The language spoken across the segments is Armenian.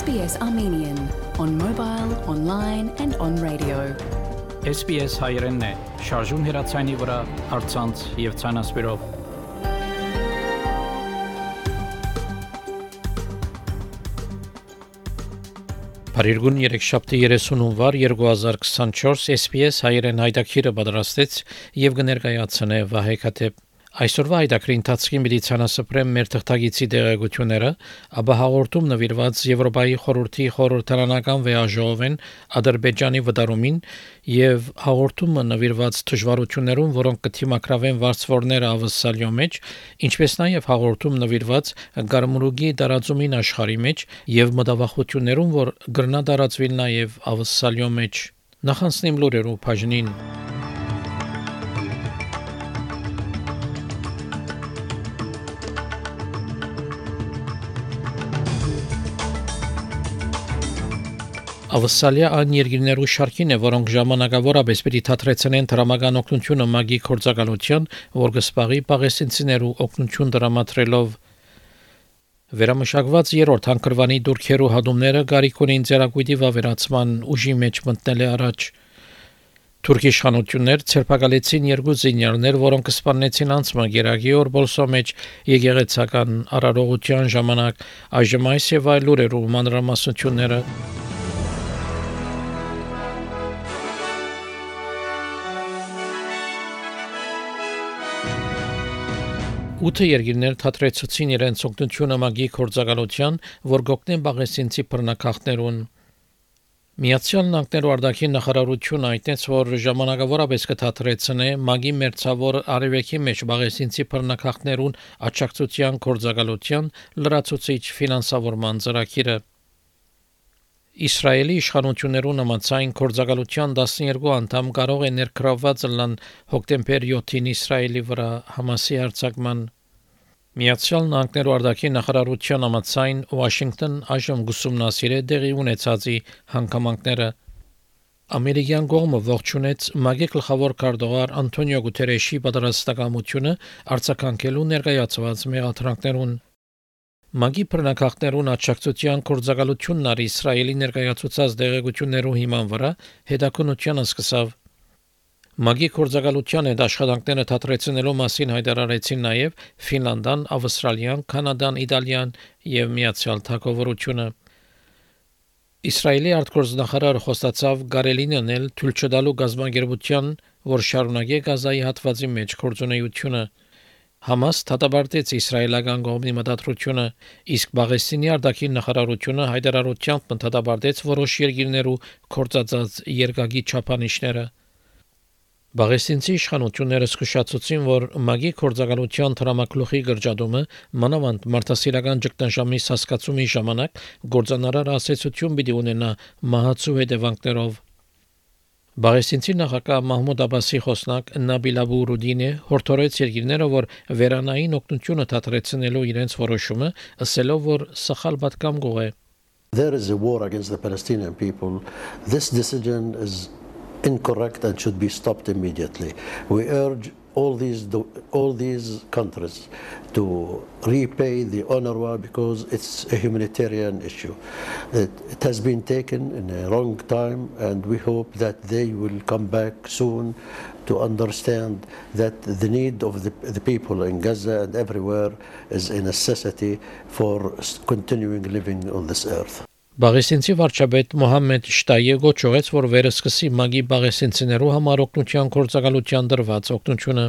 SBS Armenian on mobile, online and on radio. SBS հայերենն է, շարժուն հեռացանի վրա, հարցանց եւ ցանասպիրով։ Փարիգուն 3 շաբթի 30 վար 2024 SBS հայերեն հայտակիրը պատրաստեց եւ կներկայացնե Վահե Քաթեփ Այսօրվա հայտակրի ընթացքի մեդիցինասպրեմ մեր թղթագիտի դեղեցությունները, ապա հաղորդում նվիրված Եվրոպայի խորհրդի խորհրդարանական վեաժողովեն Ադրբեջանի վտարումին եւ հաղորդումը նվիրված դժվարություններուն, որոնք կթիմակրավեն վարձվորները ավսալյո մեջ, ինչպես նաեւ հաղորդում նվիրված Գարմուրուգի տարածումին աշխարհի մեջ եւ մտավախություններուն, որ գրնա տարածվին նաեւ ավսալյո մեջ։ Նախանցնիմ լուրերով բաժնին Ավսալիա այն երկրներու շարքին է, որոնք ժամանակավորապես պիտի թատրեցնեն դրամական օգնությունը մագի կորցակալության, որ կսպաղի պաղեստինցիներու օգնություն դրամատրելով Վերամշակված երրորդ հանգրվանի դուրքերու հադումները գարիք ունին ձերակույտի վավերացման ուժի մեջ մտնել է առաջ։ Թուրքի իշխանություններ ցերպակալեցին երկու զինյալներ, որոնք սպանեցին անցման Գերագի օրբոլսո մեջ եկեղեցական արարողության ժամանակ այժմ այս եւ այլ լուրերու մանրամասնությունները 8 երկիրներ թատրեցուցին իրենց օգնությունը մագի կորցակալության, որ գոկնեն բաղեսինցի բռնակախներուն։ Միացյալ Նահանգներու արտաքին նախարարությունը այդտենց որ ժամանակավորապես կթատրեցնե մագի մերցավոր արևեկի մեջ բաղեսինցի բռնակախներուն աճակցության կորցակալության լրացուցիչ ֆինանսավորման ծրագիրը Իսրայելի իշխանություններուն համաձայն կորցակալության 12 անդամ կարող է ներգրավված լինեն հոկտեմբեր 7-ին Իսրայելի վրա Համասի հարձակման Միացյալ Նահանգներու արտաքին նախարարության համաձայն Վաշինգտոն այժմ գուսումնասիրե դեղի ունեցածի հանգամանքները Ամերիկյան կողմը ողջունեց Մագի գլխավոր քարտուղար Անտոնիո Գուտերեշի պատրաստակամությունը արձագանքելու ներկայացված մեղադրանքներուն Մագի բռնակախներուն աճակցության կորցակալությունն առ Իսրայելի ներկայացուցած դեղեցություններու հիման վրա հետաքննությունը սկսավ։ Մագի կորցակալության հետ աշխատանքները թատրեցնելու մասին հայտարարեցին նաև Ֆինլանդան, Ավստրալիան, Կանադան, Իտալիան եւ Միացյալ Թագավորությունը։ Իսրայելի արտգործնախարար խոստացավ գարելինանել թույլ չտալու գազագերբության, որ շարունակե Գազայի հատվածի մեջ կորձունեությունը Համաս դատապարտեց իսրայելական կողմի մտադրությունը, իսկ Բաղեստինի արտաքին նախարարությունը հայտարարությամբ դատապարտեց որոշ երկիրներու կորցածած երկագի չափանիշները։ Բաղեստինցի իշխանությունները զսկշացուցին, որ մագի կորցակալության տրամակլուխի գրջադումը մանավանդ մարտահրավերական ճգնաժամի հասկացումի ժամանակ գործանարար ասացություն պիտի ունենա մահացու հետևանքներով Բաղեստինցի նախագահ Մահմուդ Աբասի խոսնակ Նաբիլ Աբուրուդինը հորդորեց երկիրները, որ վերանային օգնությունը դադրեցնելու իրենց որոշումը, ասելով, որ սխալ պատկամ գող է։ There is a war against the Palestinian people. This decision is incorrect and should be stopped immediately. We urge all these all these countries to repay the UNRWA because it's a humanitarian issue. It, it, has been taken in a wrong time, and we hope that they will come back soon to understand that the need of the, the people in Gaza and everywhere is a necessity for continuing living on this earth. Բաղեսինցի վարչապետ Մոհամեդ Շտայե գոչողեց, որ վերսկսի մագի բաղեսինցիներու համար օգնության կորցակալության դրված օգնությունը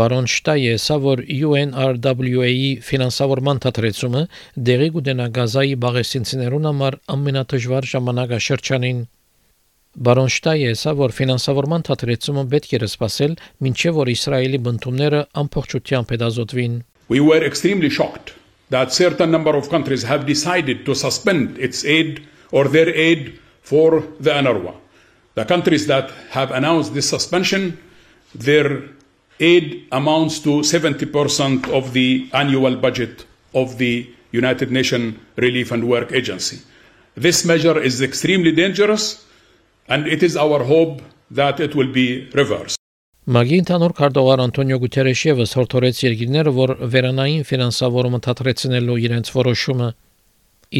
Բարոն Շտայե ասա, որ UNRWA-ի ֆինանսավորման թատրեցումը դեղի կունենա Գազայի բաղեսինցիներուն համար ամենադժվար ժամանակաշրջանին։ Բարոն Շտայե ասա, որ ֆինանսավորման թատրեցումը պետք է սպասել, մինչև որ Իսրայելի բնդումները ամբողջությամբ հետազոտվին։ We were extremely shocked that certain number of countries have decided to suspend its aid or their aid for the UNRWA. The countries that have announced this suspension, their aid amounts to 70% of the annual budget of the United Nations Relief and Work Agency. This measure is extremely dangerous, and it is our hope that it will be reversed. Մագի ընդհանուր քարտուղար Անտոնիո Գուտերեշ եւս հորդորեց երկիրները, որ վերանային ֆինանսավորումը թատրեցնելու իրենց որոշումը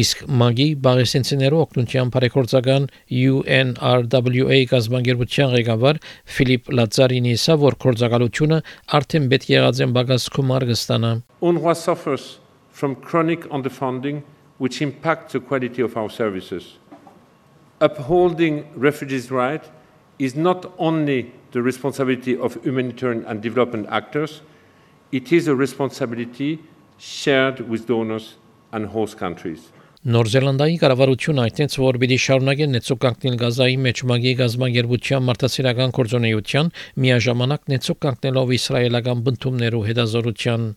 Իսկ մագի բաղեսենցիներու օգնության բարեգործական UNRWA գազբանգերության ղեկավար Ֆիլիպ Լացարինի ասա, որ կորցակալությունը արդեն պետք եղած են բագասկում արգստանա։ UNRWA suffers from chronic underfunding, which impacts the quality of our services. Upholding refugees' rights is not only the responsibility of humanitarian and development actors, it is a responsibility shared with donors and host countries. Նոր Զելանդիայի կառավարությունը այդտենց որ պիտի շարունակեն նեցուկ կանգնել Գազայի մեջ մագի գազագերբության մարդասիրական կորձոնեության միաժամանակ նեցուկ կանգնելով իսրայելական բնդումներու հետազորության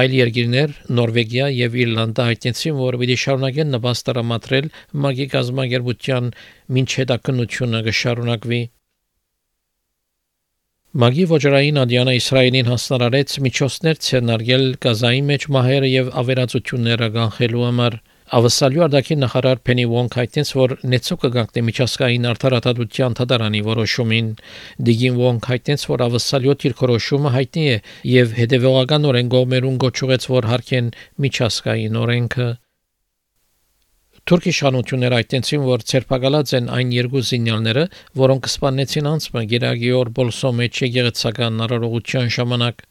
այլ երկիրներ Նորվեգիա եւ Իռլանդը հայտնեցին որ պիտի շարունակեն նպաստարամատրել մագի գազագերբության ոչ հետաքննությունը կշարունակվի Մագի ոչռային ադյանը Իսրայելին հասնարարեց միջոցներ ցերնարգել Գազայի մեջ մահերը եւ ավերածությունները կանխելու համար Ավսալյու արդակի նախարար Փենի Վոնք հայտնեց, որ նեցո կգանքնի միջազգային արդարադատության թադարանի որոշումին։ Դիգին Վոնք հայտնեց, որ ավսալյու թիրքորոշումը հայտնի է եւ հետեւողականորեն գոմերուն գոչուեց, որ հարկեն միջազգային օրենքը։ Թուրքի շանությունները այդտենցին, որ ցերպակալած են այն երկու զինյալները, որոնք սպանեցին անցմը Գերագիոր Բոլսո մեջ եկեղեցական նարարողության ժամանակ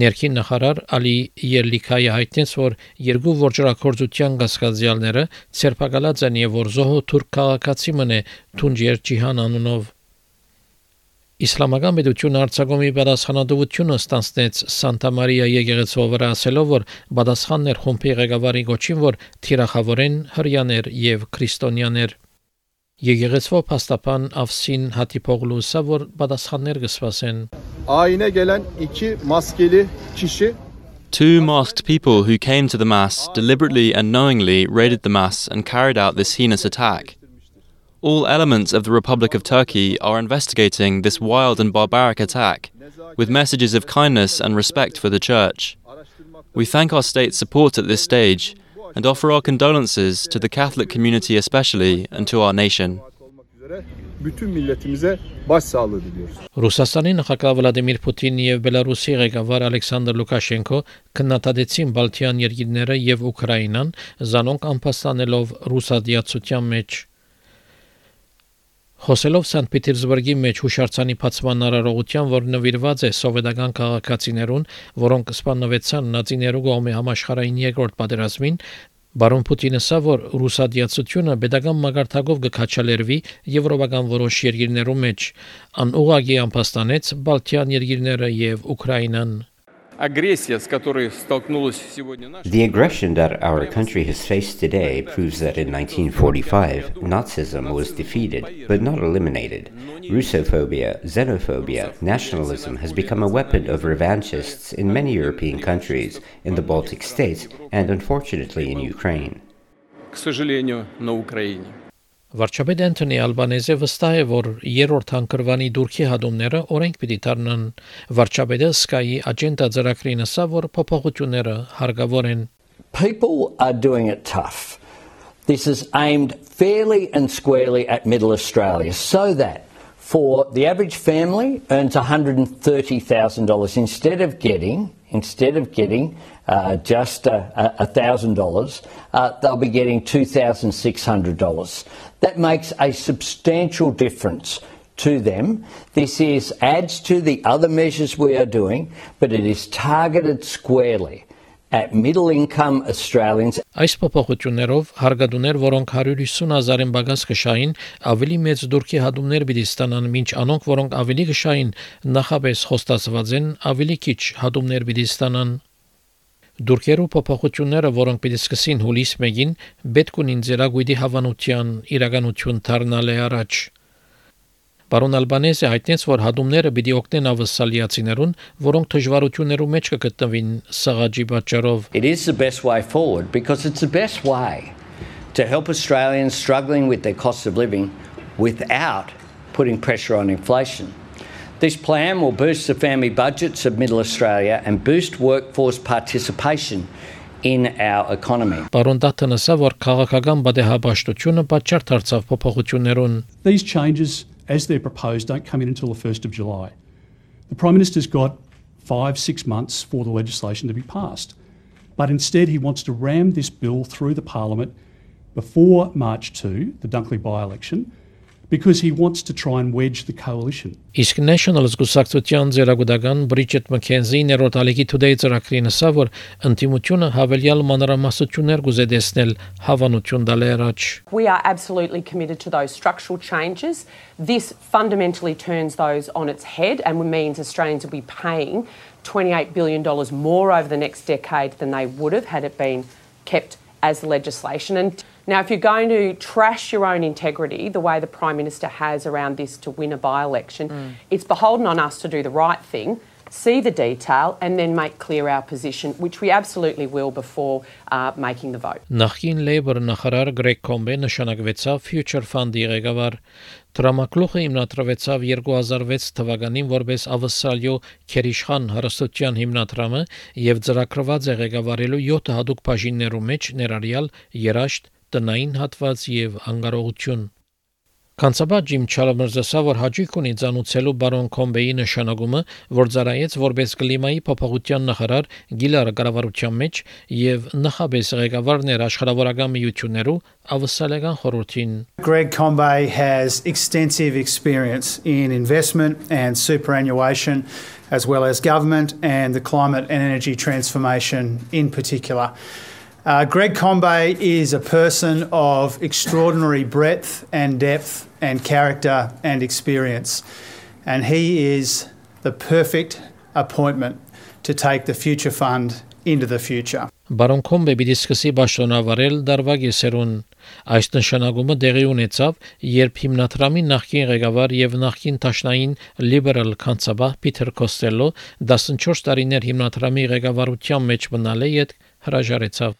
Ներքին նախարար Ալի Ելլիքայի հայտնեց, որ երկու որջրակորձության գասկածյալները ցերպակալած են եւ որ զոհը թուրք քաղաքացի մնե Թունջեր Ջիհան անունով Իսլամական պետությունը Արցախում իր պատասխանատվությունը ստանցնեց Սանտա Մարիա եկեղեցու վրա ասելով, որ պատասխանն էր խումբի ղեկավարի գոչին, որ թիրախավորեն հрьяաներ եւ քրիստոնյաներ։ Եկեղեցու փաստաբան Ավսին Հատիփողլուսը, որ պատասխաններ կսպասեն։ Այնə gələn 2 maskeli kişi Two masked people who came to the mass deliberately and knowingly raided the mass and carried out this heinous attack. All elements of the Republic of Turkey are investigating this wild and barbaric attack with messages of kindness and respect for the Church. We thank our state's support at this stage and offer our condolences to the Catholic community especially and to our nation. bütün milletimize başsağlığı diliyoruz. Ռուսաստանի նախագահ Վլադիմիր Պուտինն եւ Բելարուսի ղեկավար Ալեքսանդր Լուկաշենկո քննադատեցին Բալթյան երկիրները եւ Ուկրաինան, զանոնք ամփոստանելով ռուսադիացության մեջ Խոսելով Սանտ Պետերսբուրգի մեջ հուշարձանի բացման արարողության, որ նվիրված է սովետական քաղաքացիներուն, որոնք սպանվեցան նացիներու կողմի համաշխարհային երկրորդ պատերազմին, Բարոն Պուտինը ասա, որ ռուսադիացությունը pedagogan մագարտակով կքաչալերվի եվրոպական որոշ երկիրներում մեջ, անուղագի ամփոստանեց Բալթյան երկիրները եւ Ուկրաինան։ The aggression that our country has faced today proves that in 1945, Nazism was defeated, but not eliminated. Russophobia, xenophobia, nationalism has become a weapon of revanchists in many European countries, in the Baltic states, and unfortunately in Ukraine. К сожалению, на Украине. Վարչապետ Անտոնի Ալբանեզը վստահ է, որ երրորդ հանգրվանի դուրքի հադումները օրենք պիտի դառնան։ Վարչապետը Sky-ի աջենդա ծրագրին ասա, որ փոփոխությունները հարգավոր են։ People are doing it tough. This is aimed fairly and squarely at middle Australia so that for the average family earns $130,000 instead of getting instead of getting uh, just a thousand dollars, uh, they'll be getting two thousand six hundred dollars. That makes a substantial difference to them. This is adds to the other measures we are doing, but it is targeted squarely at middle income Australians. Այս փոփոխություններով հարգադուներ, որոնք 150 հազարին բագաս կշային, ավելի մեծ դուրքի հադումներ պիտի ստանան, ոչ անոնք, որոնք ավելի կշային, նախապես խոստացված են, ավելի քիչ հադումներ պիտի ստանան։ Դուրքերու փոփոխությունները, որոնք պիտի սկսին հուլիս 1-ին, պետք ունին ձերագույդի հավանության իրականություն դառնալ է առաջ։ Պարոն Ալբանեզը հայտնեց, որ հադումները պիտի օգնեն ավսալիացիներուն, որոնք դժվարություններու մեջ կգտնվին սաղաջի պատճառով։ It is the best way forward because it's the best way to help Australians struggling with their cost of living without putting pressure on inflation. This plan will boost the family budgets of Middle Australia and boost workforce participation in our economy. Պարոն Դաթն ասա, որ քաղաքական բադեհաբաշտությունը պատճառ դարձավ փոփոխություններուն։ These changes as they're proposed don't come in until the 1st of July. The Prime Minister's got five, six months for the legislation to be passed. But instead, he wants to ram this bill through the Parliament before March 2, the Dunkley by election, because he wants to try and wedge the coalition. Իսկ National զգուշակցության ձերագուտական Բրիջետ Մքենզի ներոտալիքի Today ծրագրին ասա, որ ընտիմությունը հավելյալ մանրամասնություններ կուզեդեսնել հավանություն դալերաջ։ We are absolutely committed to those structural changes. This fundamentally turns those on its head and means Australians will be paying $28 billion more over the next decade than they would have had it been kept as legislation. And now, if you're going to trash your own integrity the way the Prime Minister has around this to win a by election, mm. it's beholden on us to do the right thing. See the detail and then make clear our position, which we absolutely will before uh, making the vote. Նախին Labour նախարար Գրեգ Կոմբե նշանակվեցավ Future Fund-ի ղեկավար Տրամակլուխը հիմնադրվեցավ 2006 թվականին որպես Ավսալյո Քերիշխան հարստության հիմնադրամը եւ ծրագրված է ղեկավարելու 7 հատուկ բաժիններու մեջ ներառյալ երաշտ, տնային հատված եւ անկարողություն Կանցաբար Ջիմ Չալմերսը ասա, որ հաջիկ ունի ցանուցելու բարոն Կոմբեի նշանակումը, որ ծառայեց որպես կլիմայի փոփոխության նախարար Գիլար կառավարության մեջ եւ նախաբես ղեկավարներ աշխարհավորական միություններու ավսալական խորհրդին Greg Combey has extensive experience in investment and superannuation as well as government and the climate and energy transformation in particular. Uh, Greg Combay is a person of extraordinary breadth and depth and character and experience, and he is the perfect appointment to take the Future Fund into the future. Բարոն Կոմբե պիտի սկսի ճանաչել դարվա գեսերուն։ Այս նշանակումը դեղի ունեցավ, երբ հիմնադրամի նախկին ղեկավար եւ նախկին տաշնային լիբերալ կանցաբա Պիթեր Կոստելո 14 տարիներ հիմնադրամի ղեկավարության մեջ մնալ է իդ հրաժարեցավ։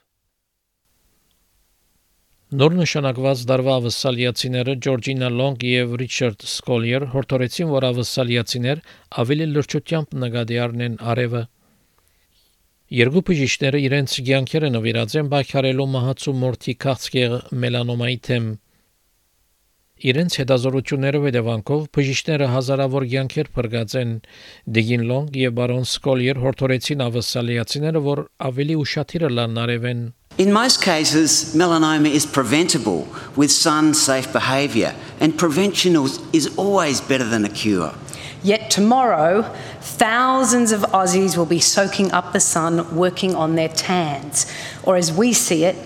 Նոր նշանակված դարվա ավսալիացիները Ջորջինա Լոնգ եւ Ռիչարդ Սկոլիեր հորտորեցին, որ ավսալիացիներ ավելի լրջությամբ նկատի առնեն արևը։ Երկու բժիշկները իրենց ցանկերը նվիրած են բակարելու մահացու մորթի քաղցկեղ մելանոմայի թեմ։ Իրենց հետազորություններով հետևանքով բժիշկները հազարավոր կյանքեր փրկած են Դիգին Լոնգ եւ Բարոն Սկոլիեր հորտորեցին ավսալիացիները, որ ավելի ուշադիր լան արևեն In most cases, melanoma is preventable with sun safe behaviour, and prevention is always better than a cure. Yet tomorrow, thousands of Aussies will be soaking up the sun working on their tans, or as we see it,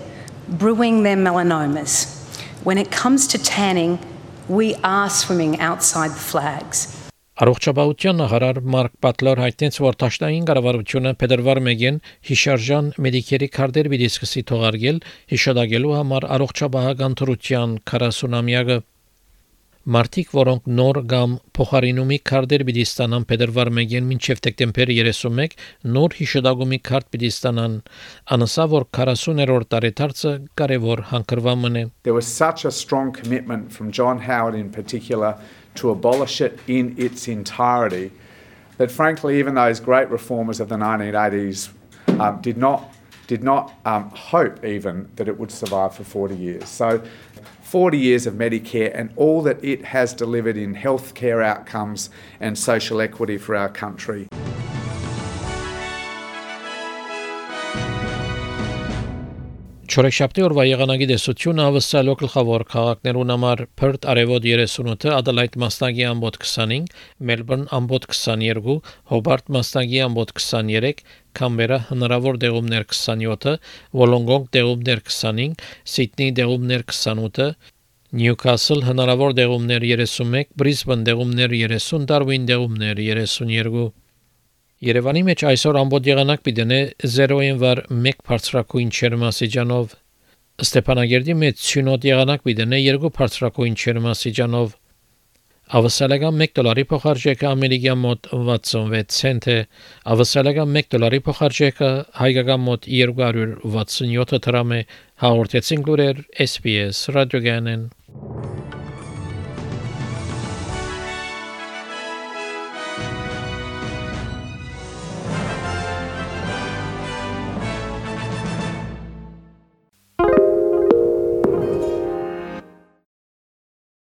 brewing their melanomas. When it comes to tanning, we are swimming outside the flags. Առողջապահության նախարար Մարկ Պատլոր հայտնեց, որ Թաշտային կառավարությունը փետրվար 1-ին հիշարժան մեդիկերի քարտեր պիտի սկսի թողարկել հիշադակելու համար առողջապահական թրության 40-ամյակը։ Մարտիկ, որոնք նոր կամ փոխարինումի քարտեր պիտի ստանան փետրվար 1-ին մինչև դեկտեմբեր 31, նոր հիշադակումի քարտ պիտի ստանան։ Անասա որ 40-րդ տարեդարձը կարևոր հանգրվան է։ There was such a strong commitment from John Howard in particular to abolish it in its entirety, that frankly, even those great reformers of the 1980s um, did not, did not um, hope even that it would survive for 40 years. So 40 years of Medicare and all that it has delivered in healthcare outcomes and social equity for our country. Չորեքշաբթի օրվա եղանակի դեսությունը ավսալո գլխավոր քաղաքներուն համար Perth արևոտ 38, Adelaide մասնագի ամբոտ 25, Melbourne ամբոտ 22, Hobart մասնագի ամբոտ 23, Canberra հնարավոր դեղումներ 27, Wollongong դեղումներ 25, Sydney դեղումներ 28, Newcastle հնարավոր դեղումներ 31, Brisbane դեղումներ 30, Darwin դեղումներ 32 Երևանի մեջ այսօր ամբողջ եղանակ պիտենե 0-ին վար 1 բարձրակույն չերմասիջանով Ստեփանագերդի մեջ ցյունոտ եղանակ պիտենե 2 բարձրակույն չերմասիջանով Ավսալական 1 դոլարի փոխարժեքը ամերիկյան մոտ 66 ցենտ է Ավսալական 1 դոլարի փոխարժեքը հայկական մոտ 267 դրամ է հաղորդեցին լուրեր SPS ռադիոգանեն